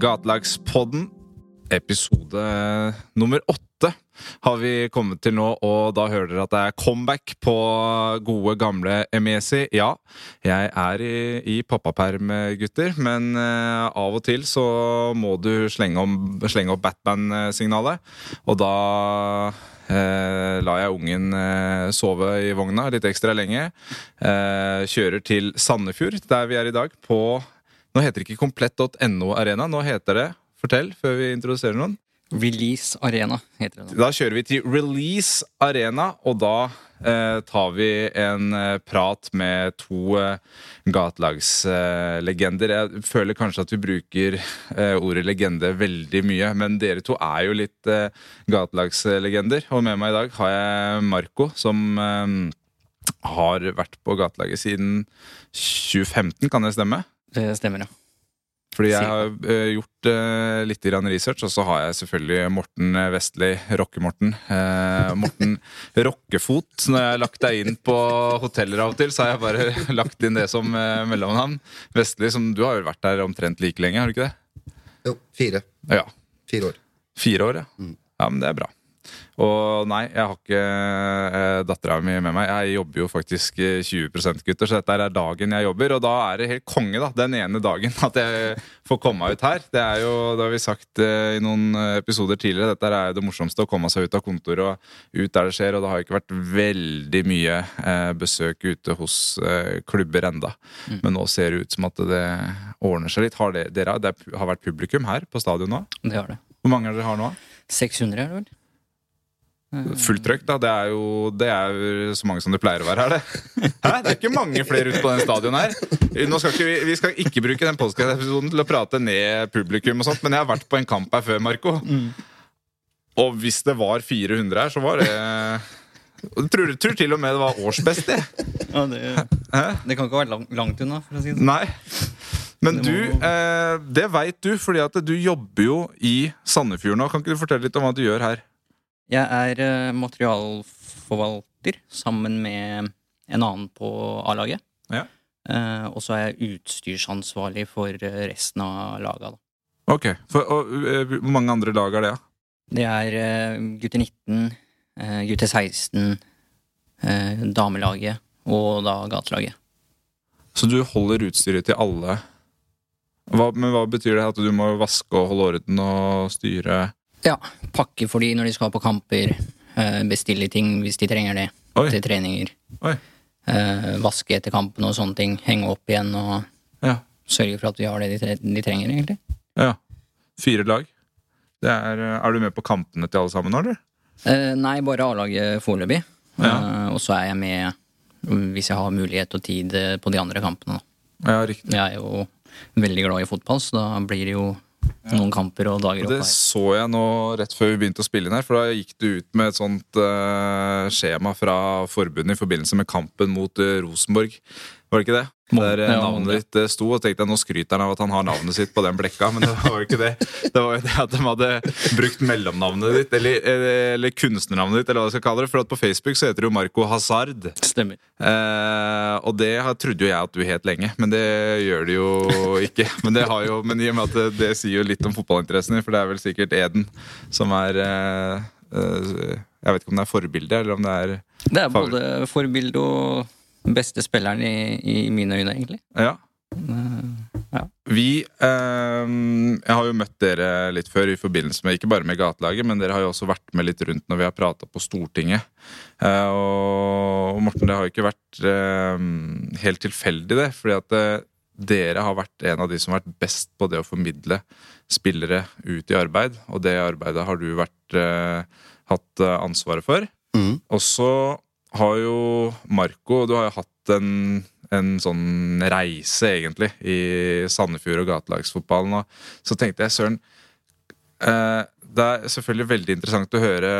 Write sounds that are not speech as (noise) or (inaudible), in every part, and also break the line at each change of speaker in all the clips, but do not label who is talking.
Gatelagspodden. Episode nummer åtte har vi kommet til nå, og da hører dere at det er comeback på gode, gamle Emesi. Ja, jeg er i, i pappaperm, gutter, men eh, av og til så må du slenge, om, slenge opp Batman-signalet, og da Eh, lar jeg ungen eh, sove i vogna litt ekstra lenge. Eh, kjører til Sandefjord, der vi er i dag, på Nå heter det ikke komplett.no Arena. Nå heter det Fortell, før vi introduserer noen.
Release Arena heter det Da,
Da kjører vi til Release Arena, og da eh, tar vi en eh, prat med to eh, gatelagslegender. Jeg føler kanskje at vi bruker eh, ordet legende veldig mye, men dere to er jo litt eh, gatelagslegender. Og med meg i dag har jeg Marco, som har vært på gatelaget siden 2015, kan det stemme?
Det stemmer, ja.
Fordi jeg har uh, gjort uh, litt grann research, og så har jeg selvfølgelig Morten Vestli, Rocke-Morten. Uh, Morten (laughs) Rockefot. Så Når jeg har lagt deg inn på hoteller av og til, så har jeg bare (laughs) lagt inn det som uh, mellomnavn. Vestli, som du har jo vært der omtrent like lenge, har du ikke det?
Jo, fire.
Ja.
Fire år.
Fire år, ja.
Mm.
Ja, men det er bra. Og nei, jeg har ikke eh, dattera mi med meg. Jeg jobber jo faktisk eh, 20% gutter, så dette er dagen jeg jobber. Og da er det helt konge, da. Den ene dagen at jeg får komme meg ut her. Det er jo, det har vi sagt eh, i noen eh, episoder tidligere, dette er jo det morsomste. Å komme seg ut av kontoret og ut der det skjer. Og det har jo ikke vært veldig mye eh, besøk ute hos eh, klubber enda. Men nå ser det ut som at det ordner seg litt. Har det, dere, det har vært publikum her på stadion nå?
Det har det.
Hvor mange har dere har nå?
600 er det vel?
Fullt trøkk, da. Det er jo det er jo så mange som det pleier å være her, det. (laughs) Hæ? Det er ikke mange flere ute på den stadion her. Nå skal ikke vi, vi skal ikke bruke den podcast-episoden til å prate ned publikum og sånt, men jeg har vært på en kamp her før, Marco. Og hvis det var 400 her, så var det jeg tror, tror til og med det var årsbest, det.
Ja, det, det kan ikke være langt, langt unna, for å si det sånn.
Nei. Men
Det
du, eh, det veit du, fordi at du jobber jo i Sandefjord nå. Kan ikke du fortelle litt om hva du gjør her?
Jeg er eh, materialforvalter sammen med en annen på A-laget.
Ja.
Eh, og så er jeg utstyrsansvarlig for eh, resten av laga. Da.
Ok, for, og, Hvor mange andre lag er det?
Det er gutter 19, eh, gutter 16, eh, damelaget og da gatelaget.
Så du holder utstyret til alle? Hva, men hva betyr det? At du må vaske og holde orden og styre?
Ja, pakke for de når de skal på kamper. eh, Bestille ting hvis de trenger det
Oi.
til treninger.
Oi.
eh, Vaske etter kampen og sånne ting. Henge opp igjen og
Ja.
sørge for at vi har det de, tre de trenger, egentlig.
ja. Fire lag? Det er, eh, er du med på kampene til alle sammen eller?
Eh, nei, bare A-laget foreløpig.
Ja.
Eh, og så er jeg med hvis jeg har mulighet og tid på de andre kampene. Da.
Ja, riktig.
Jeg er jo veldig glad i fotball, så da blir det jo noen kamper og dager
Det
opp her.
så jeg nå rett før vi begynte å spille inn her, for da gikk du ut med et sånt uh, skjema fra forbundet i forbindelse med kampen mot uh, Rosenborg. Var det ikke det? Der eh, navnet ditt eh, sto, og tenkte jeg nå skryter han av at han har navnet sitt på den blekka, men det var jo ikke det. Det var jo det at de hadde brukt mellomnavnet ditt, eller, eller, eller kunstnernavnet ditt, eller hva jeg skal kalle det. For at på Facebook så heter du Marco Hazard.
Stemmer.
Eh, og det trodde jo jeg at du het lenge, men det gjør det jo ikke. Men, det har jo, men i og med at det, det sier jo litt om fotballinteressen din, for det er vel sikkert Eden som er eh, eh, Jeg vet ikke om det er forbilde, eller om det er
Det er både forbilde og beste spilleren i, i mine øyne, egentlig.
Ja.
Eh, ja.
Vi eh, Jeg har jo møtt dere litt før i forbindelse med ikke bare med gatelaget, men dere har jo også vært med litt rundt når vi har prata på Stortinget. Eh, og Morten, det har jo ikke vært eh, helt tilfeldig, det. fordi at eh, dere har vært en av de som har vært best på det å formidle spillere ut i arbeid. Og det arbeidet har du vært, eh, hatt ansvaret for.
Mm.
Og så har jo Marco Du har jo hatt en, en sånn reise, egentlig, i Sandefjord og gatelagsfotballen. Og så tenkte jeg, søren eh, Det er selvfølgelig veldig interessant å høre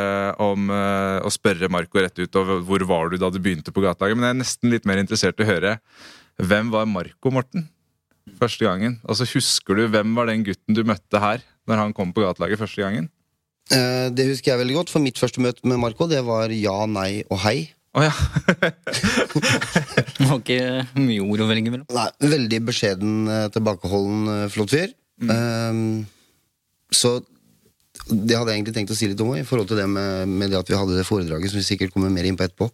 om eh, Å spørre Marco rett ut over hvor var du da du begynte på gatelaget, men jeg er nesten litt mer interessert i å høre hvem var Marco, Morten? Første gangen. Altså, Husker du hvem var den gutten du møtte her når han kom på gatelaget første gangen?
Eh, det husker jeg veldig godt, for mitt første møte med Marco Det var ja, nei og hei.
Å ja. (laughs)
Det var ikke mye ord å velge mellom.
Nei, Veldig beskjeden, eh, tilbakeholden, eh, flott fyr. Ehm, så det hadde jeg egentlig tenkt å si litt om i forhold til det med, med det at vi hadde det foredraget, som vi sikkert kommer mer inn på etterpå.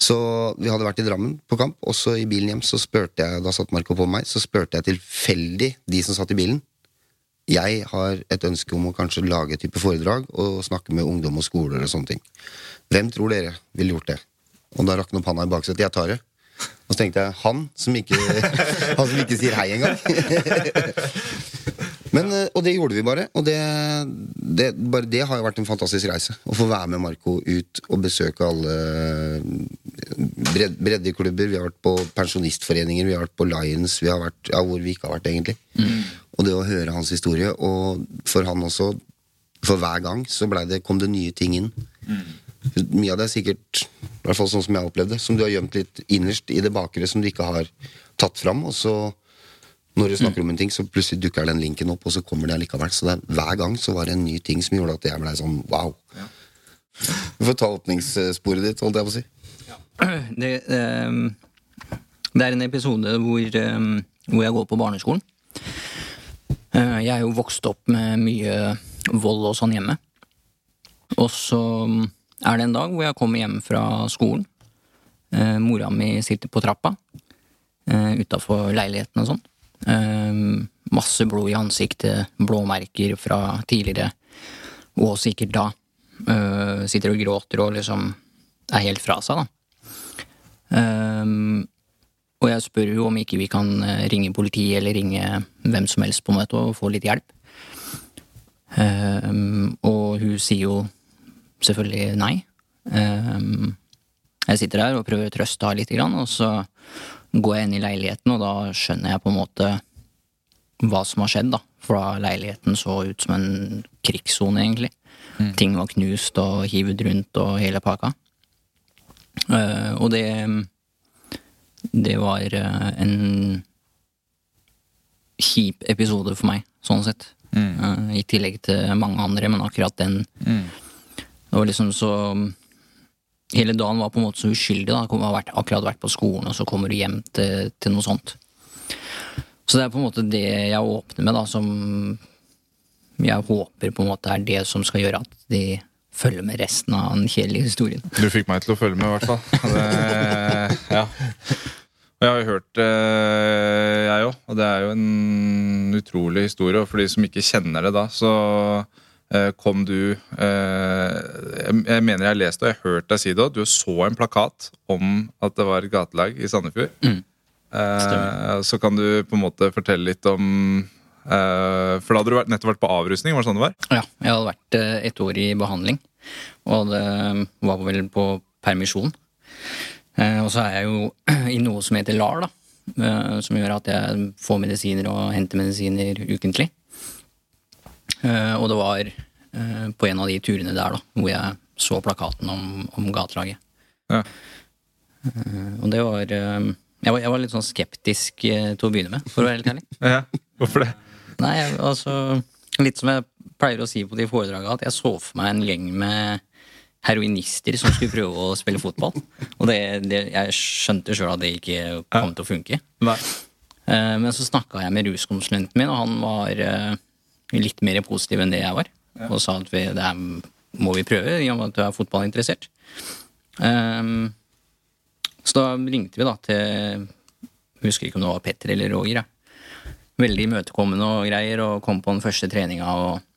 Så vi hadde vært i Drammen på kamp, og så i bilen hjem så spurte jeg Da satt Marco på meg, så spurte jeg tilfeldig de som satt i bilen. Jeg har et ønske om å kanskje lage et type foredrag og snakke med ungdom og skoler og sånne ting. Hvem tror dere ville gjort det? Og da rakk han opp handa i baksetet. Jeg tar det. Og så tenkte jeg han som ikke, (laughs) han som ikke sier hei engang. (laughs) Men, eh, og det gjorde vi bare. Og det, det, bare det har jo vært en fantastisk reise. Å få være med Marco ut og besøke alle bred, breddeklubber. Vi har vært på pensjonistforeninger, vi har vært på Lions, vi har vært ja, hvor vi ikke har vært, egentlig. Og det å høre hans historie, og for han også, for hver gang, så det, kom det nye ting inn. Mye av det er sikkert, i hvert fall sånn som jeg opplevde, som du har gjemt litt innerst i det bakre, som du ikke har tatt fram. Og så, når du snakker om en ting, så plutselig dukker den linken opp, og så kommer det allikevel. Så det, er- hver gang så var det en ny ting som gjorde at jeg ble sånn wow. Du får ta åpningssporet ditt, holdt jeg på å si. (clears throat)
Det, ehm, det er en episode hvor, ehm, hvor jeg går på barneskolen. Eh, jeg er jo vokst opp med mye vold og sånn hjemme. Og så er det en dag hvor jeg kommer hjem fra skolen. Eh, mora mi sitter på trappa uh, utafor leiligheten og sånn. Eh, masse blod i ansiktet, blåmerker fra tidligere, og sikkert da. Eh, sitter og gråter og liksom er helt fra seg, da. Ehm, og jeg spør jo om ikke vi kan eh, ringe politiet eller ringe hvem som helst på møtet og få litt hjelp. Um, og hun sier jo selvfølgelig nei. Um, jeg sitter der og prøver å trøste henne litt, grann, og så går jeg inn i leiligheten, og da skjønner jeg på en måte hva som har skjedd, da. For da leiligheten så ut som en krigssone, egentlig. Ting var knust og hivet rundt og hele pakka. Uh, og det Det var eh, en kjip episode for meg, sånn sett. Mm. I tillegg til mange andre, men akkurat den Det var liksom så Hele dagen var på en måte så uskyldig. da Jeg har akkurat vært på skolen, og så kommer du hjem til, til noe sånt. Så det er på en måte det jeg åpner med, da, som jeg håper på en måte er det som skal gjøre at de følger med resten av den kjedelige historien.
Du fikk meg til å følge med, i hvert fall. Det, ja. Jeg har jo hørt det, jeg òg. Og det er jo en utrolig historie. Og for de som ikke kjenner det da, så eh, kom du eh, jeg- mener jeg har lest det, og jeg har hørt deg si det òg. Du så en plakat om at det var et gatelag i Sandefjord.
Mm.
Eh, så kan du på en måte fortelle litt om eh, For da hadde du nettopp vært på avrusning? Var det sånn det var?
Ja, jeg hadde vært eh, et år i behandling, og det var vel på permisjon. Eh, Og så er jeg jo (clears throat) i noe som heter LAR, da, eh, som gjør at jeg får medisiner og henter medisiner ukentlig. Eh, Og det var på en av de turene der da, hvor jeg så plakaten om, om gatelaget.
Ja.
Og det var jeg var, jeg var litt sånn skeptisk til å begynne med, for å være helt ærlig. (laughs)
Ja, Hvorfor det?
Nei, altså Litt som jeg pleier å si på de foredragene, at jeg så for meg en gjeng med heroinister som skulle prøve å spille fotball. Og det, det, jeg skjønte sjøl at det ikke kom til å funke.
Nei.
Eh, Men så snakka jeg med ruskonsulenten min, og han var eh, litt mer positiv enn det jeg var. Og sa at vi, det her må vi prøve, i og med at du er fotballinteressert. Um, så da ringte vi da til jeg husker ikke om det var Petter eller Roger. Ja. Veldig imøtekommende og greier, og kom på den første treninga. og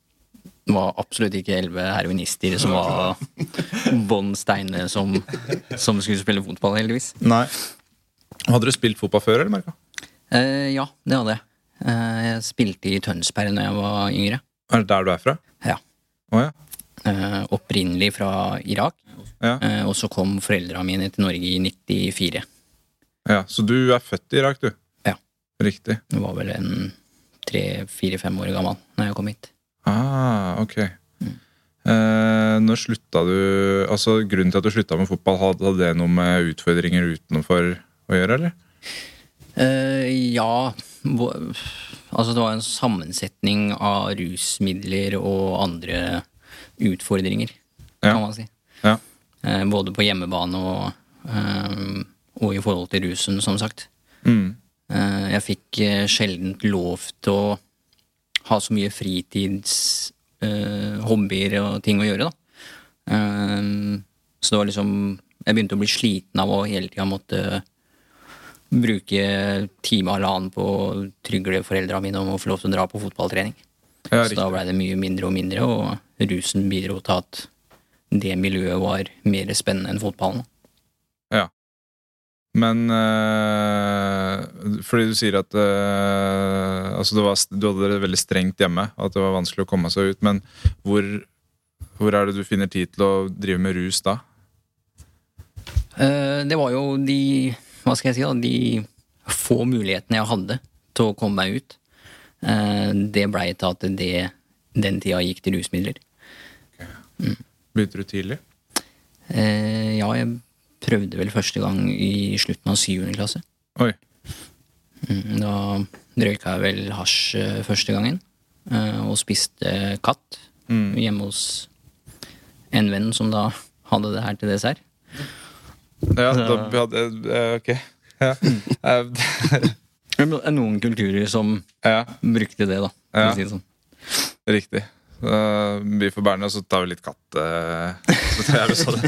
var absolutt ikke elleve heroinister som var bånn steine som, som skulle spille fotball, heldigvis.
Nei. Hadde du spilt fotball før, eller, Merka?
Eh, ja, det hadde jeg. Eh, jeg spilte i Tønsberg da jeg var yngre.
Er det der du er fra?
Ja.
Oh, ja.
Eh, opprinnelig fra Irak.
Ja.
Eh, og så kom foreldra mine til Norge i 94.
ja. Så du er født i Irak, du?
Ja.
Riktig.
Jeg var vel en tre-fire-fem år gammel når jeg kom hit.
Ah, ok. Eh, når slutta du Altså, Grunnen til at du slutta med fotball, hadde det noe med utfordringer utenfor å gjøre, eller?
Eh, ja Altså, det var en sammensetning av rusmidler og andre utfordringer,
Ja.
kan man si.
Ja.
Eh, både på hjemmebane og, eh, og i forhold til rusen, som sagt.
Mm.
Eh, jeg fikk eh, sjelden lov til å ha så mye fritidshobbyer eh, og ting å gjøre, da. Eh, så det var liksom Jeg begynte å bli sliten av å hele tida måtte bruke time og halvannen på å trygle foreldra mine om å få lov til å dra på fotballtrening.
Ja,
så da blei det mye mindre og mindre, og rusen bidro til at det miljøet var mer spennende enn fotballen.
Men øh, fordi du sier at øh, altså var, du hadde det veldig strengt hjemme, at det var vanskelig å komme seg ut. Men hvor, hvor er det du finner tid til å drive med rus da?
Eh, Det var jo de Hva skal jeg si, da? De få mulighetene jeg hadde til å komme meg ut. Det blei til at det den tida gikk til rusmidler.
Begynte du tidlig?
Ja, jeg prøvde vel første gang i slutten av syvende klasse.
Oi.
Mm, Da røyka jeg vel hasj eh, første gangen. eh, Og spiste katt
Mm.
hjemme hos en venn som da hadde det her til dessert.
Ja, da hadde det, Ok. Ja. (laughs) Eh,
Det er Noen kulturer som
ja,
brukte det, da.
Ja.
si det sånn.
riktig. Uh, vi får bærene, og så tar vi litt katt. Uh, (laughs) så tar jeg sånn.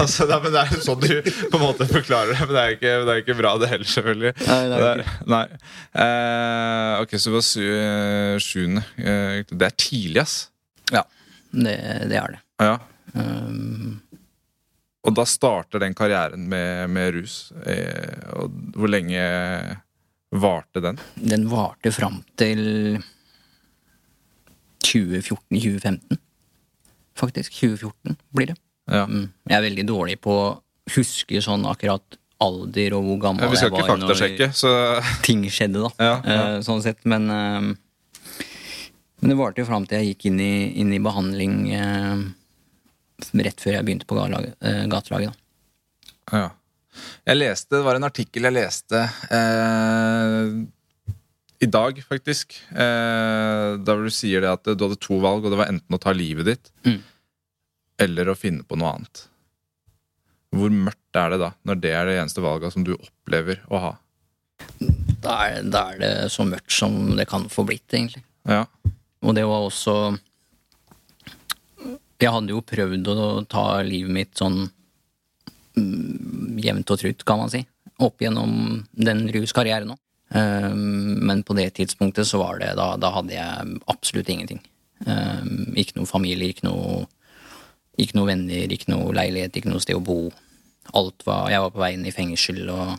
altså, det, er, men det er jo sånn du på en måte forklarer det, men det er ikke, det er ikke bra, det heller, selvfølgelig.
Nei, det er
Det nei. Uh, ok, så det var sy eh, sjuende. Eh, det er tidlig, ass.
Ja, det, det er det.
Ja.
Um,
Og da starter den karrieren med, med rus. Eh, og hvor lenge varte den?
den varte fram til 2014-2015. Faktisk. 2014 blir det.
Ja.
Mm. Jeg er veldig dårlig på å huske sånn akkurat alder og hvor gammel
Ja,
jeg var når
så
ting skjedde, da. (laughs)
Ja.
Eh, sånn sett. Men, eh, men det varte jo fram til jeg gikk inn i, inn i behandling eh, rett før jeg begynte på gatelaget. gatelaget da.
Ja. Jeg leste, Det var en artikkel jeg leste eh, i dag, faktisk. Eh, da du sier det at du hadde to valg, og det var enten å ta livet ditt
Mm.
eller å finne på noe annet. Hvor mørkt er det da, når det er det eneste valget som du opplever å ha?
Da, er, da er det så mørkt som det kan få blitt, egentlig.
Ja.
Og det var også Jeg hadde jo prøvd å ta livet mitt sånn mm, jevnt og trutt, kan man si. Opp gjennom den ruskarrieren òg. Men på det tidspunktet så var det da, da hadde jeg absolutt ingenting. Um, Ikke noe familie, ikke noe, ikke noe venner, ikke noe leilighet, ikke noe sted å bo. Alt var, Jeg var på vei inn i fengsel, og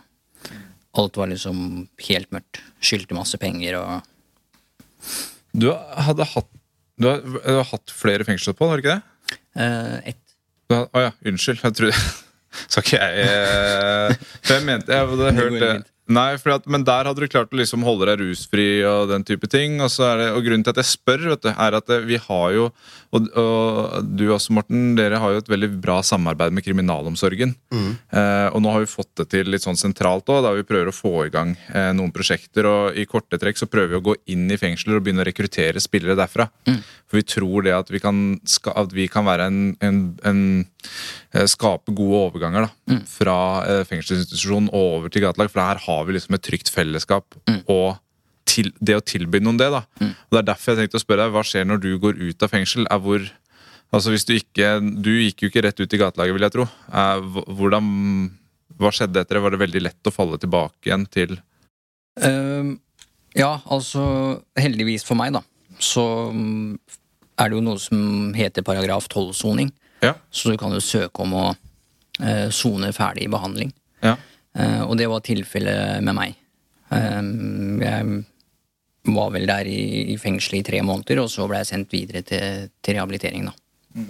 alt var liksom helt mørkt. Skyldte masse penger og
Du hadde hatt du har, du har hatt flere fengselsopphold, har du ikke det?
eh, ett
Å oh ja, unnskyld. Jeg trodde (laughs) Skal ikke jeg eh, For jeg mente Jeg hadde hørt det. Nei, for at, men der hadde du klart å liksom holde deg rusfri og den type ting. Og, så det, og grunnen til at jeg spør, vet du, er at vi har jo og, og du også, Morten, dere har jo et veldig bra samarbeid med kriminalomsorgen. Eh, og nå har vi fått det til litt sånn sentralt òg, da vi prøver å få i gang eh, noen prosjekter. Og i korte trekk så prøver vi å gå inn i fengsler og begynne å rekruttere spillere derfra. For vi tror det at vi kan, at vi kan være en, en, en eh, Skape gode overganger da, fra fengselsinstitusjonen fengselsinstitusjon over til gatelag. For her har vi liksom et trygt fellesskap. Og til, det å tilby noen det. da. Og Det er derfor jeg tenkte å spørre deg, hva skjer når du går ut av fengsel? Er hvor, altså hvis Du ikke, du gikk jo ikke rett ut i gatelaget, vil jeg tro. Er, hvordan, hva skjedde etter det? Var det veldig lett å falle tilbake igjen til
um, ja, altså heldigvis for meg, da, så mm, er det jo noe som heter paragraf 12-soning.
Ja.
Så du kan jo søke om å eh, sone ferdig behandling.
Ja.
Eh, og det var tilfellet med meg. Ehm, jeg var vel der i, i fengsel i tre måneder, og så ble jeg sendt videre til, til rehabilitering, da.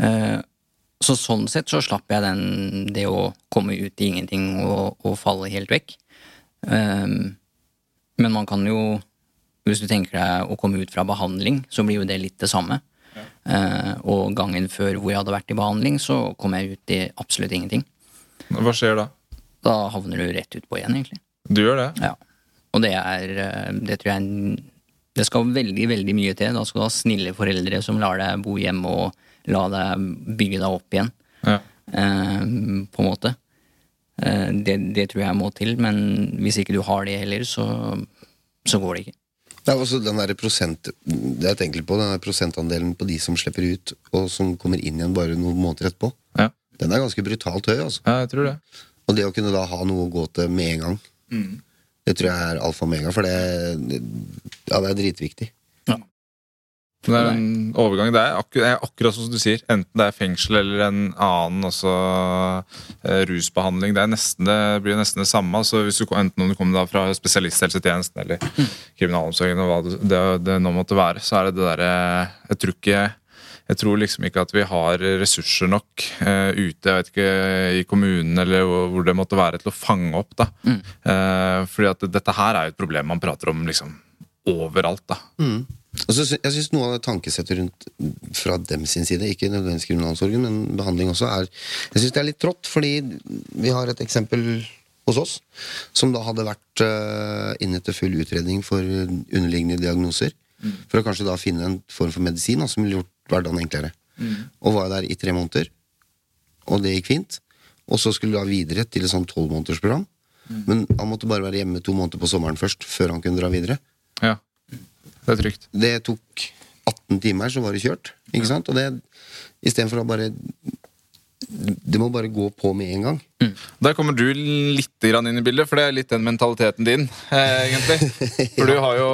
Eh, så sånn sett så slapp jeg den, det å komme ut i ingenting og, og falle helt vekk. Men man kan jo, hvis du tenker deg å komme ut fra behandling, så blir jo det litt det samme. Eh, og gangen før hvor jeg hadde vært i behandling, så kom jeg ut i absolutt ingenting.
Hva skjer da?
Da havner du rett utpå igjen, egentlig.
Du gjør det?
Ja. Og det er eh, Det tror jeg Det skal veldig, veldig mye til. Da skal du ha snille foreldre som lar deg bo hjemme og la deg bygge deg opp igjen,
Ja.
eh, på en måte. Eh, det, det tror jeg må til, men hvis ikke du har det heller, så, så går det ikke.
Det er også den der prosent Det jeg tenker på, den der prosentandelen på de som slipper ut, og som kommer inn igjen bare noen måneder etterpå,
Ja,
den er ganske brutalt høy. altså
ja jeg tror det.
Og det å kunne da ha noe å gå til med en gang, det tror jeg er alfa og mega, for det, det, ja, det er dritviktig.
Det er en overgang. Det er, akkur det er akkurat som du sier. Enten det er fengsel eller en annen også, eh, rusbehandling. Det, er nesten, det blir nesten det samme. Altså, hvis du, enten om du kommer fra spesialisthelsetjenesten eller kriminalomsorgen, og hva det, det, det nå måtte være, så er det det derre Jeg tror ikke jeg tror liksom ikke at vi har ressurser nok eh, ute jeg vet ikke, i kommunen eller hvor det måtte være, til å fange opp. da. Eh, fordi at dette her er jo et problem man prater om liksom overalt. da.
Og så jeg synes Noe av det tankesettet rundt fra dem sin side, ikke nødvendigvis kriminalomsorgen, men behandling også, er Jeg synes det er litt trått, fordi vi har et eksempel hos oss som da hadde vært uh, inne til full utredning for underliggende diagnoser. For å kanskje da finne en form for medisin da, som ville gjort hverdagen enklere. Og var der i tre måneder, og det gikk fint. Og så skulle du da videre til et sånt tolvmånedersprogram. Men han måtte bare være hjemme to måneder på sommeren først, før han kunne dra videre
Ja, det er trygt.
det tok 18 timer, så var det kjørt. Ikke sant? Og det istedenfor å bare Det må bare gå på med en gang.
Der kommer du litt inn i bildet, for det er litt den mentaliteten din, eh, egentlig. For du har jo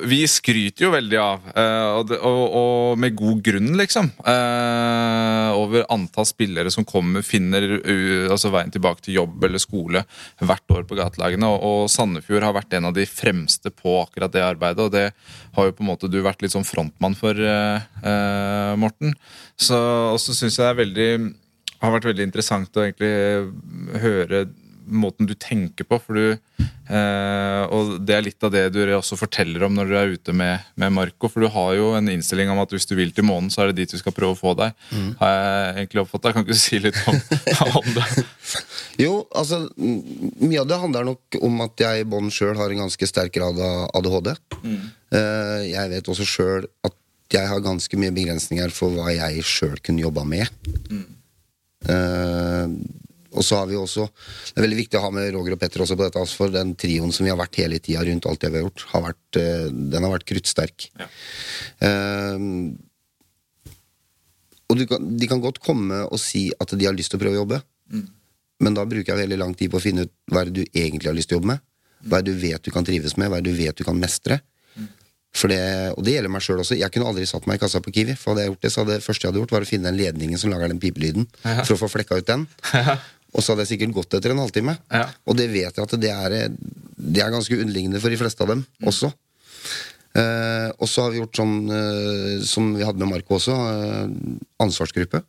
Vi skryter jo veldig av, eh, og, med god grunn, liksom, eh, over antall spillere som kommer, finner altså veien tilbake til jobb eller skole hvert år på gatelagene. Og, Sandefjord har vært en av de fremste på akkurat det arbeidet, og det har jo på en måte du vært litt sånn frontmann for, Morten. Så, og så syns jeg det er veldig har vært veldig interessant å egentlig høre måten du tenker på. For du, eh, og det er litt av det du også forteller om når du er ute med, med Marco. For du har jo en innstilling om at hvis du vil til månen, så er det dit du skal prøve å få deg. Har jeg egentlig oppfattet? Kan ikke du si litt om, (laughs) om det? (laughs)
Jo, altså Mye av det handler nok om at jeg i bånn sjøl har en ganske sterk grad av ADHD. Eh, jeg vet også sjøl at jeg har ganske mye begrensninger for hva jeg sjøl kunne jobba med. Eh, og så har vi også Det er veldig viktig å ha med Roger og Petter også på dette, altså, for den trioen som vi har vært hele tida rundt alt det vi har gjort, har vært, eh, den har vært kruttsterk. Eh, og kan, de kan godt komme og si at de har lyst til å prøve å jobbe, men da bruker jeg veldig lang tid på å finne ut hva er det du egentlig har lyst til å jobbe med. Hva er det du vet du kan trives med, hva er det du vet du kan mestre. For det, og det gjelder meg sjøl også. Jeg kunne aldri satt meg i kassa på Kiwi. For hadde jeg gjort det, så hadde det første jeg hadde gjort, var å finne den ledningen som lager den pipelyden. For å få flekka ut den. Og så hadde jeg sikkert gått etter en halvtime.
Ja.
Og det vet jeg at det er, det er ganske underliggende for de fleste av dem også. Eh, og så har vi gjort sånn eh, som vi hadde med Marco også, eh, ansvarsgruppe.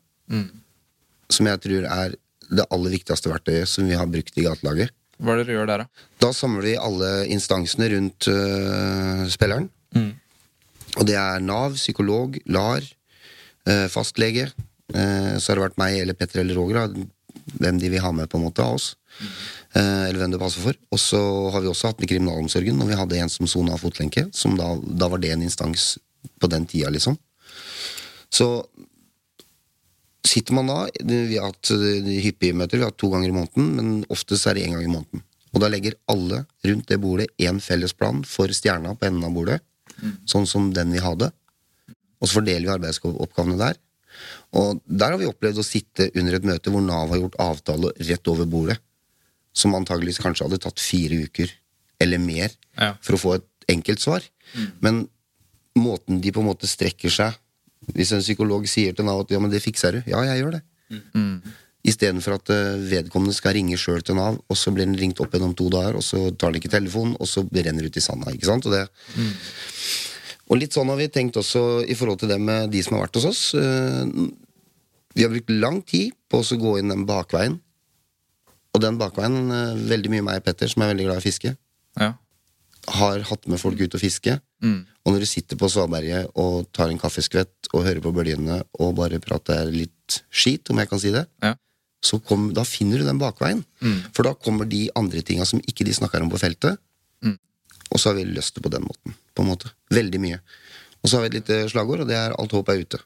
Som jeg tror er det aller viktigste verktøyet som vi har brukt i gatelaget.
Hva er det dere gjør der, da?
Da samler vi alle instansene rundt øh, spilleren. Og det er Nav, psykolog, LAR, øh, fastlege. øh, så har det vært meg eller Petter eller Roger, da, hvem de vil ha med på en måte av oss. Eh, eller hvem det passer for. Og så har vi også hatt med kriminalomsorgen, og vi hadde en som sona fotlenke. Som da, da var det en instans på den tida, liksom. Så sitter man da Vi har hatt eh, hyppige møter, vi har hatt to ganger i måneden, men oftest er det én gang i måneden. Og da legger alle rundt det bordet én felles plan for stjerna på enden av bordet, sånn som den vi hadde. Og så fordeler vi arbeidsoppgavene der. Og der har vi opplevd å sitte under et møte hvor Nav har gjort avtale rett over bordet, som antageligvis kanskje hadde tatt fire uker eller mer
Ja.
for å få et enkelt svar. Men måten de på en måte strekker seg Hvis en psykolog sier til Nav at ja, men det fikser du, ja, jeg gjør det. Istedenfor at eh, vedkommende skal ringe sjøl til Nav, og så blir den ringt opp igjen om to dager, og så tar den ikke telefonen, og så renner ut i sanda. ikke sant? Og, det, og litt sånn har vi tenkt også i forhold til det med de som har vært hos oss. Eh, Vi har brukt lang tid på å gå inn den bakveien. Og den bakveien, eh, veldig mye meg og Petter, som er veldig glad i fiske,
Ja.
har hatt med folk ut og fiske.
Mm.
Og når du sitter på svaberget og tar en kaffeskvett og hører på bølgene og bare prater litt skit, om jeg kan si det,
Ja.
Så kom, da finner du den bakveien. For da kommer de andre tinga som ikke de snakker om på feltet.
Mm.
Og så har vi løst det på den måten. På en måte. Veldig mye. Og så har vi et lite slagord, og det er 'alt håp er ute'.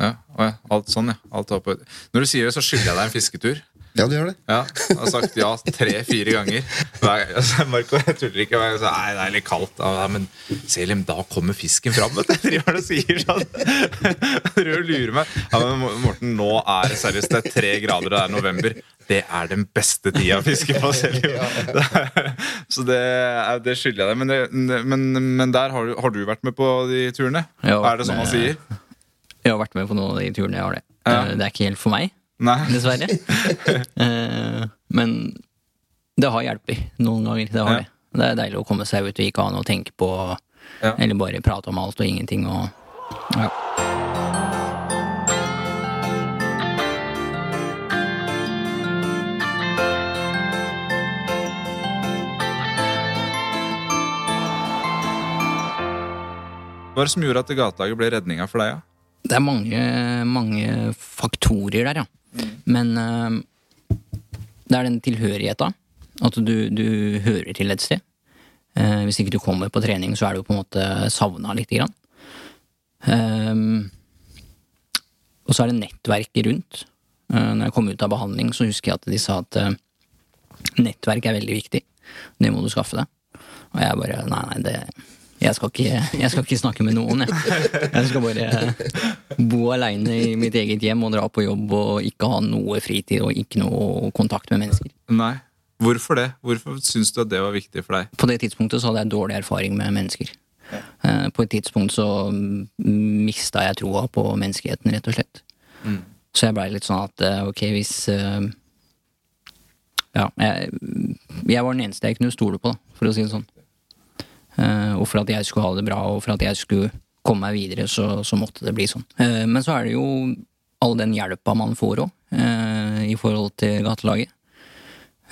Ja, ja, alt sånn, ja. Alt oppe. Når du sier det, så skylder jeg deg en fisketur.
Ja, du gjør det.
Ja, jeg har sagt ja tre-fire ganger. Hver, altså, Marco, jeg tuller ikke. Hver gang Nei, det er litt kaldt. Ja, men Selim, da kommer fisken fram, vet du. Driver han og sier sånn. Driver og lurer meg. Ja, men Morten, nå er det seriøst. Det er tre grader, det er november. Det er den beste tida å fiske på, Selim. Så det, er- det skylder jeg deg. Men, det, men, men der har du, har du vært med på de turene? Er det sånn man sier?
Jeg har vært med på noen av de turene. jeg har det.
Ja.
Det er ikke helt for meg,
Nei?
dessverre. (laughs) Eh, Men det har hjulpet noen ganger. Det har
Ja.
det. Det er deilig å komme seg ut og ikke ha noe å tenke på,
Ja.
eller bare prate om alt og ingenting. Og, ja.
Hva er det som gjorde at gatelaget ble redninga for deg? Ja?
Det er mange, mange faktorer der, ja. Men uh, det er den tilhørigheta. At du, du hører til et sted. Uh, hvis ikke du kommer på trening, så er du på en måte savna lite grann. Um, og så er det nettverket rundt. Uh, når jeg kom ut av behandling, så husker jeg at de sa at uh, nettverk er veldig viktig. Det må du skaffe deg. Og jeg bare Nei, nei, det jeg skal, ikke, jeg skal ikke snakke med noen, jeg. Jeg skal bare bo aleine i mitt eget hjem og dra på jobb og ikke ha noe fritid og ikke noe kontakt med mennesker.
Nei. Hvorfor det? Hvorfor syns du at det var viktig for deg?
På det tidspunktet så hadde jeg dårlig erfaring med mennesker. Ja. På et tidspunkt så mista jeg troa på menneskeheten, rett og slett. Så jeg blei litt sånn at eh, ok, hvis eh, Ja, jeg, jeg var den eneste jeg kunne stole på, da, for å si det sånn. Eh, Og for at jeg skulle ha det bra, og for at jeg skulle komme meg videre, så, så måtte det bli sånn. Eh, Men så er det jo all den hjelpa man får òg, i forhold til gatelaget.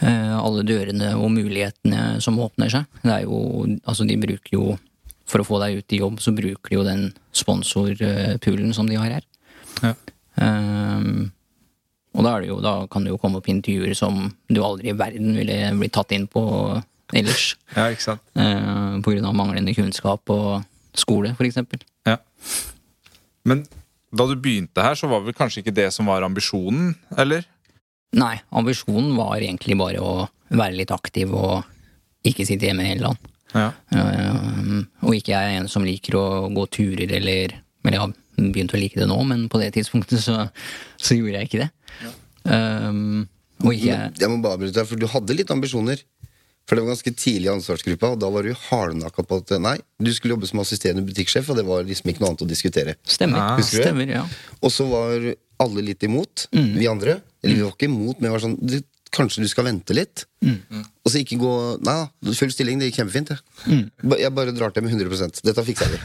Eh, alle dørene og mulighetene som åpner seg. Det er jo, altså de bruker jo For å få deg ut i jobb, så bruker de jo den sponsorpoolen som de har her.
Ja.
Um, og da, er det jo, da kan det jo komme opp intervjuer som du aldri i verden ville blitt tatt inn på ellers.
Ja, ikke sant?
eh, på grunn av manglende kunnskap og skole, for eksempel.
Ja. Men da du begynte her, så var vel kanskje ikke det som var ambisjonen, eller?
Nei, ambisjonen var egentlig bare å være litt aktiv og ikke sitte hjemme hele dagen.
Ja.
Um, og ikke jeg er en som liker å gå turer eller Eller jeg har begynt å like det nå, men på det tidspunktet så, så gjorde jeg ikke det. Um, og ikke jeg
Jeg må bare avbryte deg, for du hadde litt ambisjoner. For det var ganske tidlig i ansvarsgruppa, og da var du hardnakka på at nei, du skulle jobbe som assisterende butikksjef, og det var liksom ikke noe annet å diskutere.
Stemmer.
ja.
Husker du det?
Stemmer, ja.
Og så var alle litt imot, vi andre. Eller vi var ikke imot, men vi var sånn du, Kanskje du skal vente litt? Og så ikke gå Nei da, full stilling, det gikk kjempefint, det. Mm. Jeg bare drar til med 100 Dette fikser jeg.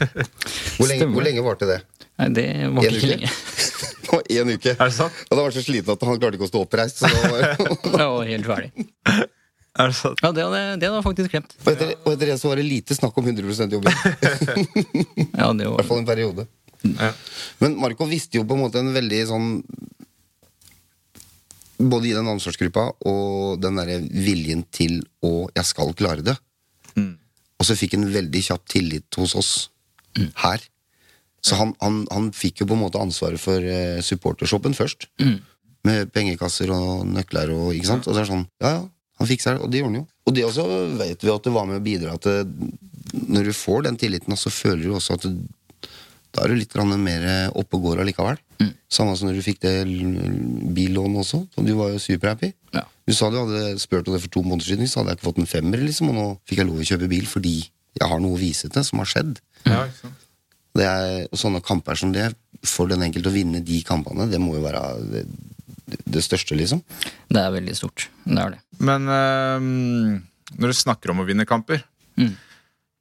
Hvor lenge,
Stemmer.
hvor lenge varte det?
Nei, det var
En
ikke
uke?
lenge. (laughs)
Det var én uke.
Er det sant?
Og da var så sliten at han klarte ikke å stå oppreist. Så (laughs) da var
helt ferdig.
Er det sant?
Ja, det hadde, det hadde jeg faktisk glemt.
og, etter, og etter det så var det lite snakk om 100 jobbing. I (laughs)
Ja, det (laughs) var
hvert fall en periode.
Ja.
Men Marco visste jo på en måte en veldig sånn Både i den ansvarsgruppa og den derre viljen til å 'jeg skal klare det'.
Mm.
Og så fikk han veldig kjapt tillit hos oss her. Så han, han, han fikk jo på en måte ansvaret for uh, supportershoppen først. Med pengekasser og nøkler og ikke sant. Og så er det sånn, ja ja, han fiksa det, og det gjorde han jo. Og det også vet vi at det var med å bidra til Når du får den tilliten, så føler du også at du, da er du litt mer oppe og går allikevel. Samme som når du fikk det billånet også. Og du var jo superhappy.
Ja.
Du sa du hadde spurt om det for to måneder siden, så hadde jeg ikke fått en femmer, liksom, og nå fikk jeg lov å kjøpe bil fordi jeg har noe å vise til som har skjedd.
Ja, ikke sant?
Det er, og sånne kamper som det, for den enkelte å vinne de kampene, det må jo være det, det største, liksom.
Det er veldig stort. Det er det.
Men uh, når du snakker om å vinne kamper,
Mm.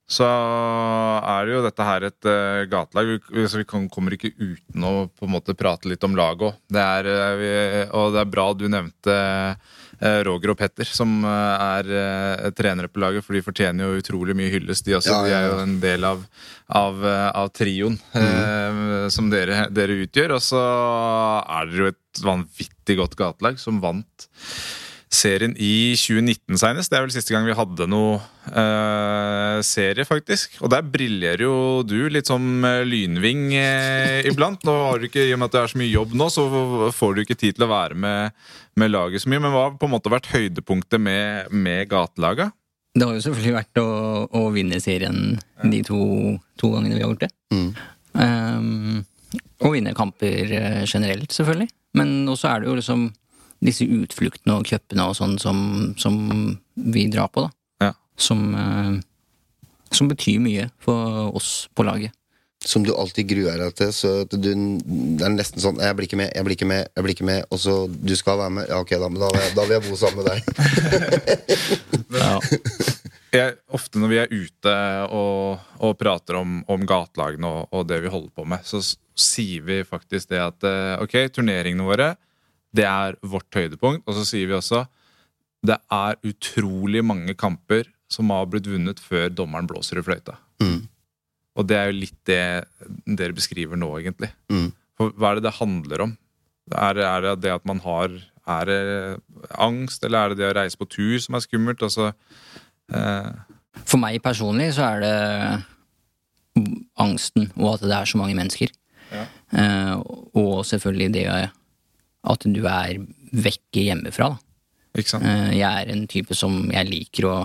så er det jo dette her et uh, gatelag. Vi, så vi kan, kommer ikke uten å på en måte prate litt om laget òg. Det eh, og det er bra du nevnte uh, Roger og Petter, som er trenere på laget, for de fortjener jo utrolig mye hyllest, de også.
Ja,
ja,
ja,
er jo en del av, av, av trioen mm. som dere, dere utgjør. Og så er dere jo et vanvittig godt gatelag som vant serien i 2019 senest. Det er vel siste gang vi hadde noe eh, serie, faktisk. Og der briljerer jo du litt som eh, lynving eh, iblant. Nå har du ikke, I og med at det er så mye jobb nå, så får du ikke tid til å være med, med laget så mye. Men hva har på en måte vært høydepunktet med, med gatelaga?
Det har jo selvfølgelig vært å, å vinne serien de to, to, gangene vi har gjort det. Mm. Um, og vinne kamper generelt, selvfølgelig. Men også er det jo liksom disse utfluktene og cupene og sånn som, som, vi drar på, da.
Ja.
Som, uh, som betyr mye for oss på laget.
Som du alltid gruer deg til. Så du, det er nesten sånn 'Jeg blir ikke med, jeg blir ikke med', jeg blir ikke med og så 'Du skal være med'. Ja, ok, da, men da, da vil jeg bo sammen med deg. (laughs)
ja. jeg, ofte når vi er ute og, og prater om, om gatelagene og, og, det vi holder på med, så sier vi faktisk det at eh, ok, turneringene våre det er vårt høydepunkt. Og så sier vi også det er utrolig mange kamper som har blitt vunnet før dommeren blåser i fløyta.
Mm.
Og det er jo litt det dere beskriver nå, egentlig.
Mm.
For hva er det det handler om? Er, er, det det at man har Er det angst, eller er det det å reise på tur som er skummelt? Altså,
eh. For meg personlig så er det angsten og at det er så mange mennesker.
Ja.
Eh, og selvfølgelig det at du er vekke hjemmefra.
Da. Ikke sant?
Eh, jeg er en type som jeg liker å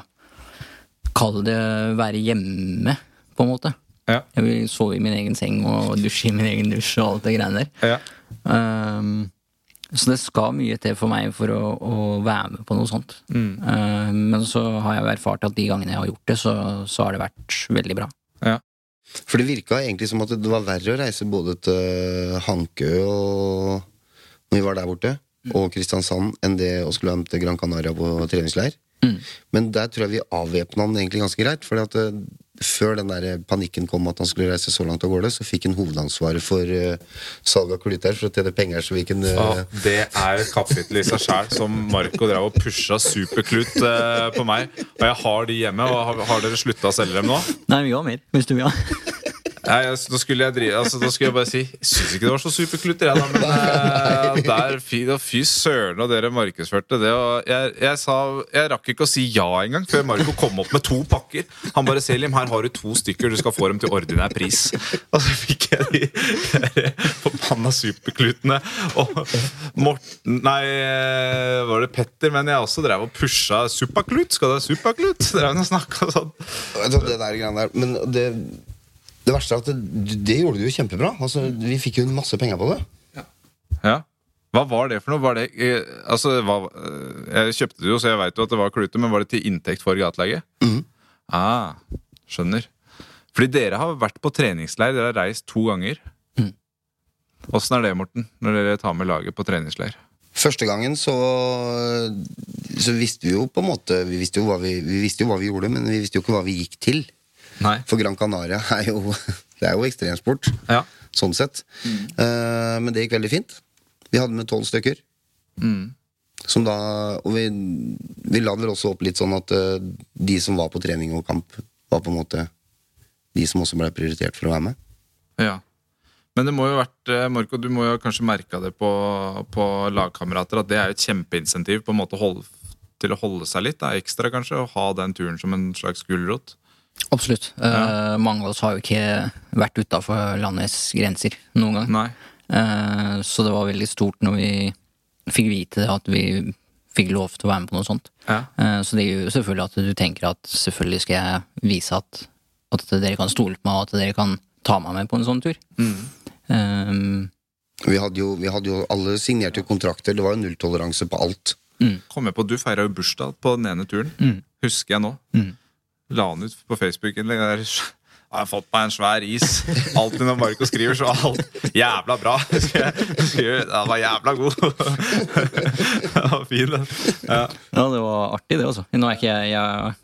kalle det være hjemme, på en måte.
Ja.
Jeg vil sove i min egen seng og dusje i min egen dusj og alt det greiene
der. Ja.
Um, så det skal mye til for meg for å, å være med på noe sånt.
Mm.
Uh, men så har jeg jo erfart at de gangene jeg har gjort det, så, så har det vært veldig bra.
Ja.
For det virka egentlig som at det var verre å reise både til Hankø og når vi var der borte, mm. og Kristiansand, enn det å skulle være med til Gran Canaria på treningsleir.
Mm.
Men der tror jeg vi avvæpna han egentlig ganske greit. Fordi at uh, før den der panikken kom at han skulle reise så langt av gårde, så fikk han hovedansvaret for uh, salg av kluter for å tjene penger. så vi kunne...
Uh... Ah, det er et kapittel i seg sjæl, som Marco drev og pusha superklut uh, på meg. Og jeg har de hjemme. og Har, har dere slutta å selge dem nå?
Nei, vi har mer, hvis du vil ha.
Nei, altså, da skulle jeg drive altså, Da skulle jeg bare si Jeg syns ikke det var så superklutter, jeg, da. Men uh, der, fy, fy søren og dere markedsførte det. Og jeg, jeg, sa Jeg rakk ikke å si ja engang før Marco kom opp med to pakker. Han bare 'Selim, her har du to stykker. Du skal få dem til ordinær pris'. Og så fikk jeg de, de forbanna superklutene. Og Morten Nei, var det Petter? Men jeg også drev og pusha 'Supaklut'. Skal du ha supaklut? Drev og snakka sånn.
Det der der. Men det det verste er at det, det gjorde du jo kjempebra. Altså, vi fikk jo masse penger på det.
Ja. ja. Hva var det for noe? Var det, eh, altså, hva, eh, jeg kjøpte det jo, så jeg veit jo at det var klute, men var det til inntekt for gatelaget?
Mm.
Ah, skjønner. Fordi dere har vært på treningsleir. Dere har reist to ganger.
Mm.
Åssen er det, Morten, når dere tar med laget på treningsleir?
Første gangen så, så visste vi jo på en måte vi visste jo, vi, vi visste jo hva vi gjorde, men vi visste jo ikke hva vi gikk til.
Nei.
For Gran Canaria er jo, (laughs) det er jo ekstremsport,
ja.
sånn sett.
Mm.
Uh, men det gikk veldig fint. Vi hadde med tolv stykker.
Mm.
Som da, og vi, vi la vel også opp litt sånn at uh, de som var på trening og kamp, var på en måte de som også ble prioritert for å være med.
Ja. Men det må jo vært, eh, Marco, du må jo kanskje merka det på, på, lagkamerater at det er et kjempeinsentiv på en måte holde, til å holde seg litt da, ekstra, kanskje, og ha den turen som en slags gulrot.
Absolutt. Ja. Uh, mange av oss har jo ikke vært utafor landets grenser noen gang. Uh, så det var veldig stort når vi fikk vite at vi fikk lov til å være med på noe sånt.
Ja.
Uh, så det gjør jo selvfølgelig at du tenker at selvfølgelig skal jeg vise at, at dere kan stole på meg, og at dere kan ta meg med på en sånn tur.
Mm.
Vi, hadde jo, vi hadde jo Alle signerte kontrakter. Det var jo nulltoleranse på alt.
Mm.
Kom med på, Du feira jo bursdag på den ene turen.
Mm.
Husker jeg nå.
Mm
la han ut på Facebook-innlegg. Jeg har fått meg en svær is. Alltid når Marco skriver, så alt jævla bra. (laughs) Den var jævla god. Den var fin, den. Ja.
ja, det var artig, det, altså. Nå er ikke jeg, jeg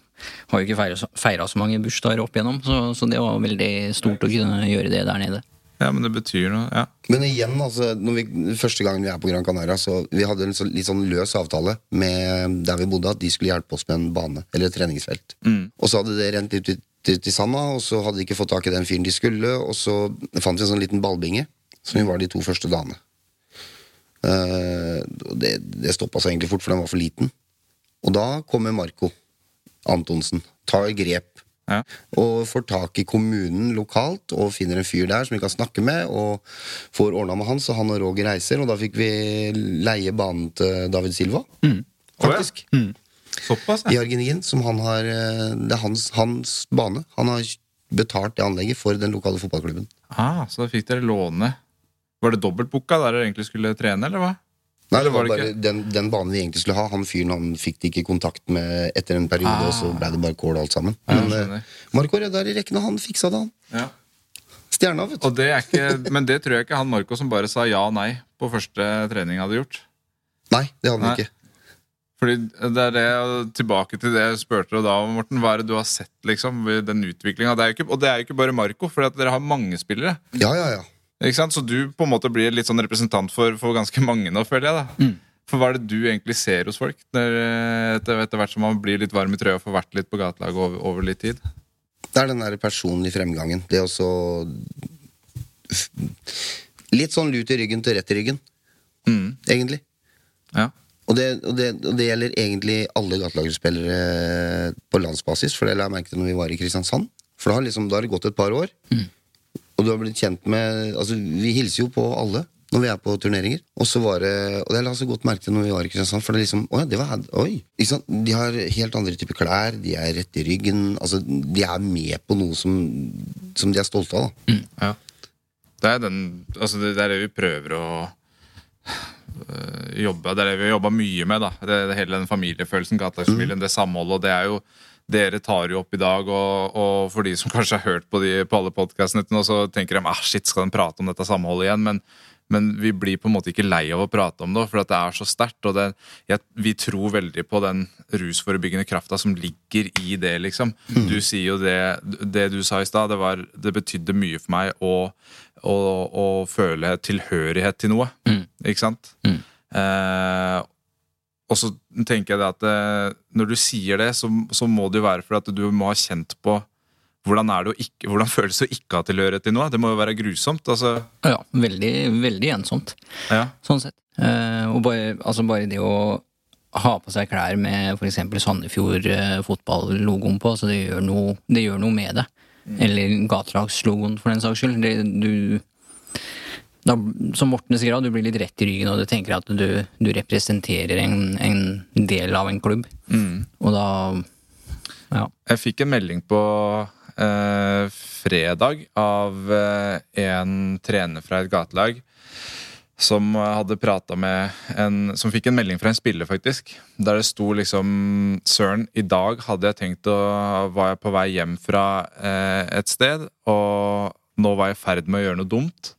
har jo ikke feira så mange bursdager opp igjennom, så, så, det var veldig stort å kunne gjøre det der nede.
Ja, men det betyr noe, ja.
Men igjen, altså, vi, første gangen vi er på Gran Canaria, så vi hadde en så, litt sånn løs avtale med der vi bodde, at de skulle hjelpe oss med en bane, eller et treningsfelt.
Mm.
Og så hadde det rent ut til sanda, og så hadde de ikke fått tak i den fyren de skulle, og så fant vi en sånn liten ballbinge, som vi var de to første dagene. Uh, det det stoppa seg egentlig fort, for den var for liten. Og da kommer Marco Antonsen. Tar grep.
Ja.
Og får tak i kommunen lokalt og finner en fyr der som vi kan snakke med. Og får ordna med han, så han og Roger reiser. Og da fikk vi leie banen til David Silva. Faktisk.
Såpass,
I
ja.
Argentin. Som han har eh, Det er hans, hans bane. Han har betalt det anlegget for den lokale fotballklubben.
Ah, så da fikk dere låne Var det dobbeltbooka der dere egentlig skulle trene, eller hva?
Nei, det var
var
bare den, den banen vi egentlig skulle ha. Han fyren han fikk de ikke kontakt med etter en periode,
Ah.
og så ble det bare kål alt sammen.
Ja,
Men
skjønner.
eh, Marco redda i rekkene, han fiksa det, han.
Ja.
Stjerna, vet du.
Og det er ikke, men det tror jeg ikke han Marco som bare sa ja og nei på første trening hadde gjort.
Nei, det hadde han ikke.
Fordi det er det, Tilbake til det jeg spurte deg da, Morten. Hva er det du har sett liksom, ved den utviklinga? Og det er jo ikke bare Marco, for dere har mange spillere.
Ja, ja, ja.
Ikke sant? Så du på en måte blir litt sånn representant for, for ganske mange nå, føler jeg. da For hva er det du egentlig ser hos folk når, eh, etter, etter hvert som man blir litt varm i trøya og får vært litt på gatelaget over, over litt tid?
Det er den der personlige fremgangen. Det å så Litt sånn lut i ryggen til rett i ryggen,
Mm.
egentlig.
Ja.
Og det, og, det, og det gjelder egentlig alle gatelagerspillere på landsbasis, for det la jeg merke til når vi var i Kristiansand. For da har, liksom, da har det gått et par år, og du har blitt kjent med Altså, vi hilser jo på alle når vi er på turneringer. Og så var det Og det la så godt merke til når vi var i Kristiansand, for det liksom Å ja, det var Oi! Ikke sant? De har helt andre typer klær, de er rett i ryggen. Altså, de er med på noe som, som de er stolte av, da.
Ja. Det er, den, altså det, er det vi prøver å øh, jobbe Det er det vi har jobba mye med. da det, det, Hele den familiefølelsen, gatelagsfamilien, det samholdet. og det er jo dere tar jo opp i dag, og, og for de som (laughs) kanskje har hørt på, de, på alle podkastene til nå, så tenker de ah, shit, skal de prate om dette samholdet igjen? Men, men vi blir på en måte ikke lei av å prate om det, for at det er så sterkt. Og det, jeg, vi tror veldig på den rusforebyggende krafta som ligger i det, liksom. Du sier jo det Det du sa i stad, det, det betydde mye for meg å, å, å føle tilhørighet til noe. Ikke sant? Eh, og så tenker jeg det at eh, når du sier det, så, så må det jo være for at du må ha kjent på hvordan, det ikke, hvordan føles det å ikke ha tilhørighet til noe? Det må jo være grusomt. altså
Ja, veldig, veldig ensomt,
ja.
sånn sett. Eh, og bare, altså bare det å ha på seg klær med f.eks. Sandefjord eh, fotball-logoen på, så det gjør noe, det gjør noe med det. Eller gatelagslogoen, for den saks skyld. Det, du, da, som Morten sier, da, du blir litt rett i ryggen, og du tenker at du, du representerer en, en del av en klubb. Og da Ja.
Jeg fikk en melding på eh, fredag av eh, en trener fra et gatelag som hadde prata med en Som fikk en melding fra en spiller, faktisk. Der det sto liksom Søren, i dag hadde jeg tenkt å Var jeg på vei hjem fra eh, et sted, og nå var jeg i ferd med å gjøre noe dumt.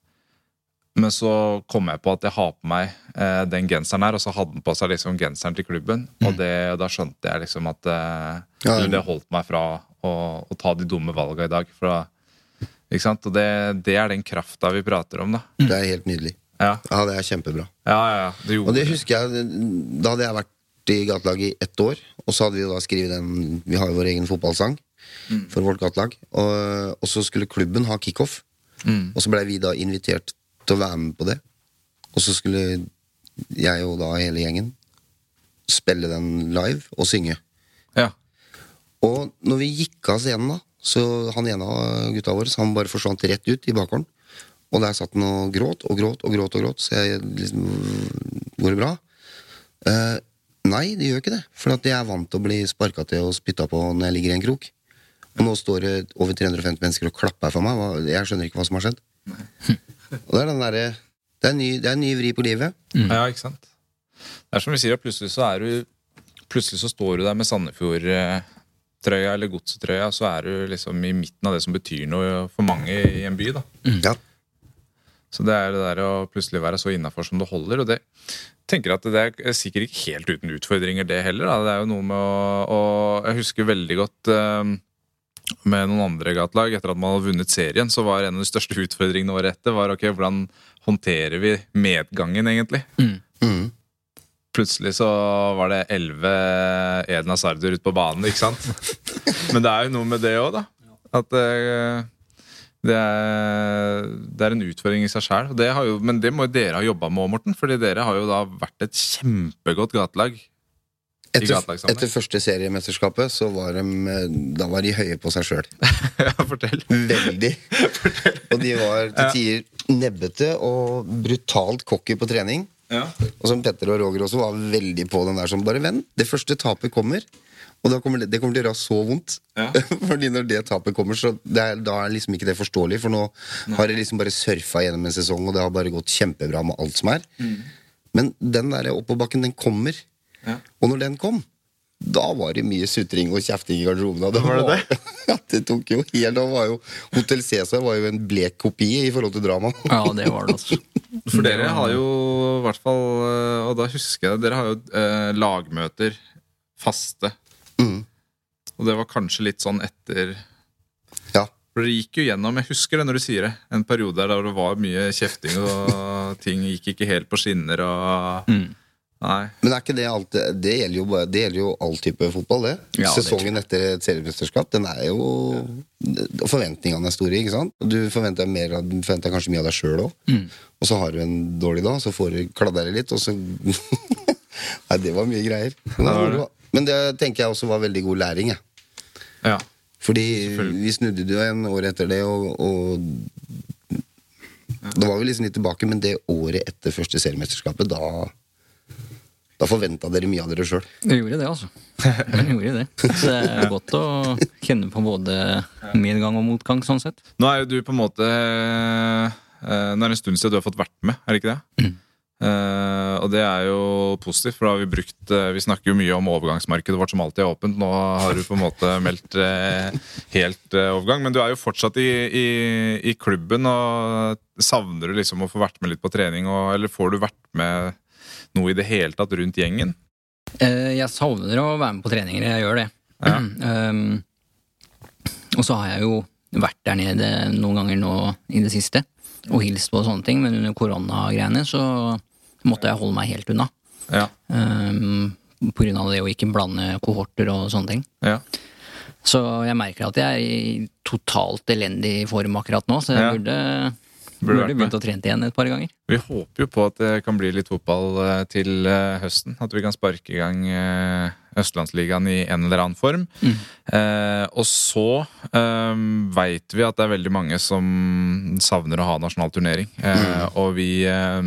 Men så kom jeg på at jeg har på meg eh, den genseren her, og så hadde han på seg liksom genseren til klubben. Og det, da skjønte jeg liksom at eh,
Ja,
det holdt meg fra å, å ta de dumme valga i dag. For da, ikke sant? Og det, det er den krafta vi prater om, da.
Det er helt nydelig.
Ja,
Ja, det er kjempebra.
ja, ja. ja. Det
Og det husker jeg, Da hadde jeg vært i gatelaget i ett år, og så hadde vi da skrevet den Vi har jo vår egen fotballsang for vårt gatelag. Og, og så skulle klubben ha kickoff,
Mm.
og så blei vi da invitert til å være med på det. Og så skulle jeg og da hele gjengen spille den live og synge.
ja.
Og når vi gikk av scenen, da, så han ene av gutta våre han bare forsvant rett ut i bakgården. Og der satt han og gråt og gråt og gråt. og gråt Så jeg liksom Går det bra? Eh, nei, det gjør ikke det. For at jeg er vant til å bli sparka til og spytta på når jeg ligger i en krok. Og nå står det over 350 mennesker og klapper for meg. Jeg skjønner ikke hva som har skjedd. Og det er den derre det, er en ny- det er en ny vri på livet.
ja, ikke sant? Det er som vi sier, at plutselig så er du Plutselig så står du der med Sandefjord-trøya eller Godset-trøya, så er du liksom i midten av det som betyr noe for mange i en by. da
Ja.
Så det er det der å plutselig være så innafor som det holder. Og det tenker at det er sikkert ikke helt uten utfordringer, det heller. Da. Det er jo noe med å å jeg husker veldig godt eh, med noen andre gatelag, etter at man hadde vunnet serien, så var en av de største utfordringene året etter var ok, hvordan håndterer vi medgangen, egentlig?
Mm.
Plutselig så var det elleve Edna Sardur ute på banen, ikke sant? (laughs) Men det er jo noe med det òg, da. At det, det er, det er en utfordring i seg sjæl. Men det må jo dere ha jobba med òg, Morten. Fordi dere har jo da vært et kjempegodt gatelag.
Etter, etter første seriemesterskapet så var de eh, Da var de høye på seg sjøl. (laughs)
fortell.
Veldig. (laughs) Og de var til tider nebbete og brutalt cocky på trening.
Ja.
Og som Petter og Roger også var veldig på den der som bare venn. Det første tapet kommer, og kommer det, det kommer til å gjøre så vondt.
Ja. (laughs)
Fordi når det tapet kommer, så det er, da er liksom ikke det forståelig. For nå har de liksom bare surfa gjennom en sesong, og det har bare gått kjempebra med alt som er. Men den der oppoverbakken, den kommer.
Ja.
Og når den kom, da var det mye sutring og kjefting i garderoben. Det,
Var det det? (laughs)
Ja, det tok jo helt av. var jo Hotell Cæsar var jo en blek kopi i forhold til drama.
Ja, det var det, altså. (laughs)
For dere har jo i hvert fall eh, Og da husker jeg Dere har jo eh, lagmøter faste.
Mm.
Og det var kanskje litt sånn etter
Ja.
For dere gikk jo gjennom, jeg husker det når du sier det, en periode der det var mye kjefting, og (laughs) ting gikk ikke helt på skinner og
Mm.
Nei.
Men er ikke det alt Det gjelder jo, det gjelder jo all type fotball, det.
Ja, det
Sesongen etter et seriemesterskap, den er jo ja. Forventningene er store, ikke sant? Du forventer, mer, du forventer kanskje mye av deg sjøl òg.
Mm.
Og så har du en dårlig dag, så får du kladda litt, og så (laughs) Nei, det var mye greier. Men
det var
men det tenker jeg også var veldig god læring, jeg.
Ja.
Fordi vi snudde jo en år etter det, og, og Da var vi liksom litt tilbake, men det året etter første seriemesterskapet, da Da forventa dere mye av dere sjøl.
Vi gjorde det, altså. Vi gjorde det. Så det er godt å kjenne på både medgang og motgang, sånn sett.
Nå er jo du på en måte eh, Nå er det en stund siden du har fått vært med, er det ikke det? Eh, og det er jo positivt, for da har vi brukt uh, Vi snakker jo mye om overgangsmarkedet vårt som alltid er åpent. Nå har du på en måte meldt uh, helt eh, overgang, men du er jo fortsatt i, i, i klubben. og Savner du liksom å få vært med litt på trening, og, eller får du vært med noe i det hele tatt rundt gjengen?
Eh, Jeg savner å være med på treninger, jeg gjør det.
Ja.
Um, (clears throat) og så har jeg jo vært der nede noen ganger nå i det siste og hilst på og sånne ting, men under koronagreiene så måtte jeg holde meg helt unna.
Ja.
Um, på grunn av det å ikke blande kohorter og sånne ting.
ja.
Så jeg merker at jeg er i totalt elendig form akkurat nå, så jeg
Ja.
burde,
Burde
burde, begynt å trene igjen et par ganger.
Vi håper jo på at det kan bli litt fotball eh, til eh, høsten. At vi kan sparke i gang eh, Østlandsligaen i en eller annen form. Eh, og så eh, veit vi at det er veldig mange som savner å ha nasjonal turnering. Eh, Og vi eh,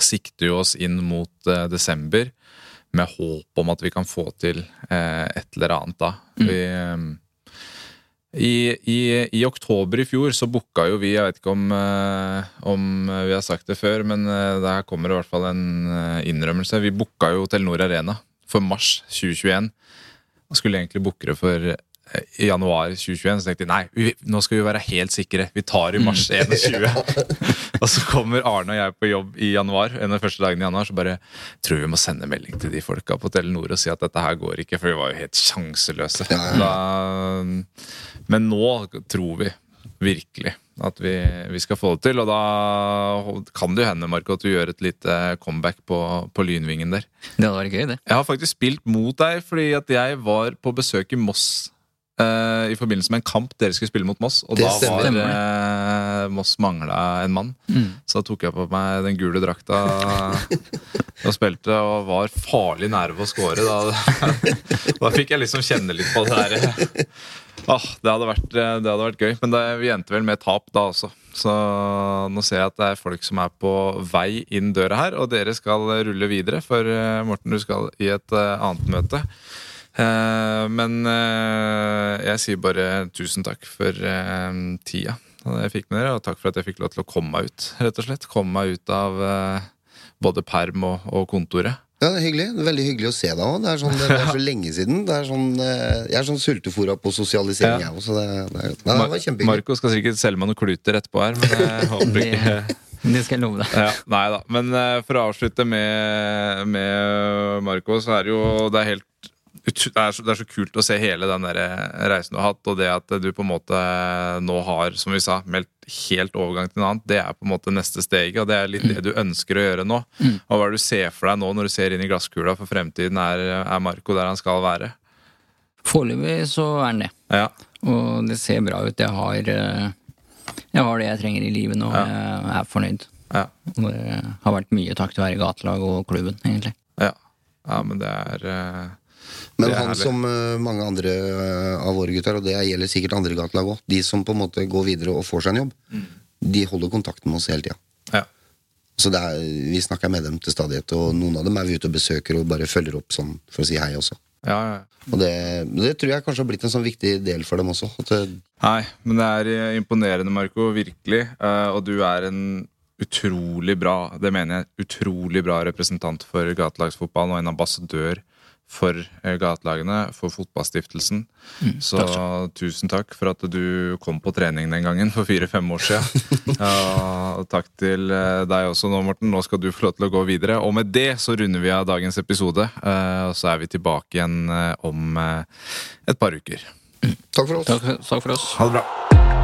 sikter jo oss inn mot desember med håp om at vi kan få til et eller annet da. Vi, eh, i, i, I oktober i fjor så booka jo vi, jeg vet ikke om, eh, om vi har sagt det før, men eh, der kommer i hvert fall en eh, innrømmelse. Vi booka jo Telenor Arena for mars 2021. Og skulle egentlig booke det for eh, i januar 2021, så tenkte jeg nei, vi, nå skal vi være helt sikre. Vi tar i mars 21. (laughs) og så kommer Arne og jeg på jobb i januar, en av de første dagene i januar, så bare tror vi må sende melding til de folka på Telenor og si at dette her går ikke, for vi var jo helt sjanseløse. Da, men nå tror vi virkelig at vi, vi skal få det til, og da kan det jo hende, Marco, at du gjør et lite comeback på, på lynvingen der.
Det hadde vært gøy, det.
Jeg har faktisk spilt mot deg fordi at jeg var på besøk i Moss i forbindelse med en kamp dere skulle spille mot Moss. Og
Det
da
stemmer.
var eh, Moss mangla en mann.
Mm.
Så da tok jeg på meg den gule drakta (laughs) og spilte og var farlig nære på å score. Da, (laughs) da fikk jeg liksom kjenne litt på det der. Ah, det, hadde vært, det hadde vært gøy. Men det, vi endte vel med tap da også. Så nå ser jeg at det er folk som er på vei inn døra her, og dere skal rulle videre. For eh, Morten, du skal i et eh, annet møte. Eh, men eh, jeg sier bare tusen takk for eh, tida jeg fikk med dere, og takk for at jeg fikk lov til å komme meg ut. rett og slett. Komme meg ut av både perm og, og kontoret.
Ja, det er hyggelig. Det er veldig hyggelig å se deg òg. Det, sånn, det er så (laughs) lenge siden. Det er sånn, jeg er sånn sultefora på sosialisering,
Ja.
jeg òg. Så det, det, det var kjempehyggelig.
Marco skal sikkert selge meg noen kluter etterpå her, men jeg (laughs) håper ikke
Det skal jeg love deg.
ja, Nei da. Men for å avslutte med, med Marco, så er det jo det er helt det er, så, det er så kult å se hele den der reisen du har hatt, og det at du på en måte nå har, som vi sa, meldt helt overgang til noe annet, det er på en måte neste steget, og det er litt det du ønsker å gjøre nå. Og hva er det du ser for deg nå når du ser inn i glasskula for fremtiden? Er, er Marco der han skal være?
Foreløpig så er han det.
Ja.
Og det ser bra ut. Jeg har, eh, jeg har det jeg trenger i livet nå.
Ja.
Jeg er fornøyd.
Ja.
Og det har vært mye takk til å være i gatelag og klubben, egentlig.
Ja. ja, men det er eh,
Men han
herlig.
som eh, mange andre eh, av våre gutter, og det gjelder sikkert andre gatelag òg, de som på en måte går videre og får seg en jobb,
Mm.
de holder kontakten med oss hele tida.
Ja.
Så er, vi snakker med dem til stadighet, og noen av dem er vi ute og besøker og bare følger opp sånn for å si hei også.
Ja, ja.
Og det, det tror jeg kanskje har blitt en sånn viktig del for dem også. Det,
Nei, men det er eh, imponerende, Marco. Virkelig. Eh, og du er en utrolig bra, det mener jeg, utrolig bra representant for gatelagsfotballen og en ambassadør for eh, gatelagene, for Fotballstiftelsen. Så tusen takk for at du kom på trening den gangen for fire-fem år siden. (laughs) Ja, takk til eh, deg også nå, Morten. Nå skal du få lov til å gå videre. Og med det så runder vi av dagens episode. eh, Og så er vi tilbake igjen om et par uker.
takk for oss.
Takk, takk for oss.
Ha det bra.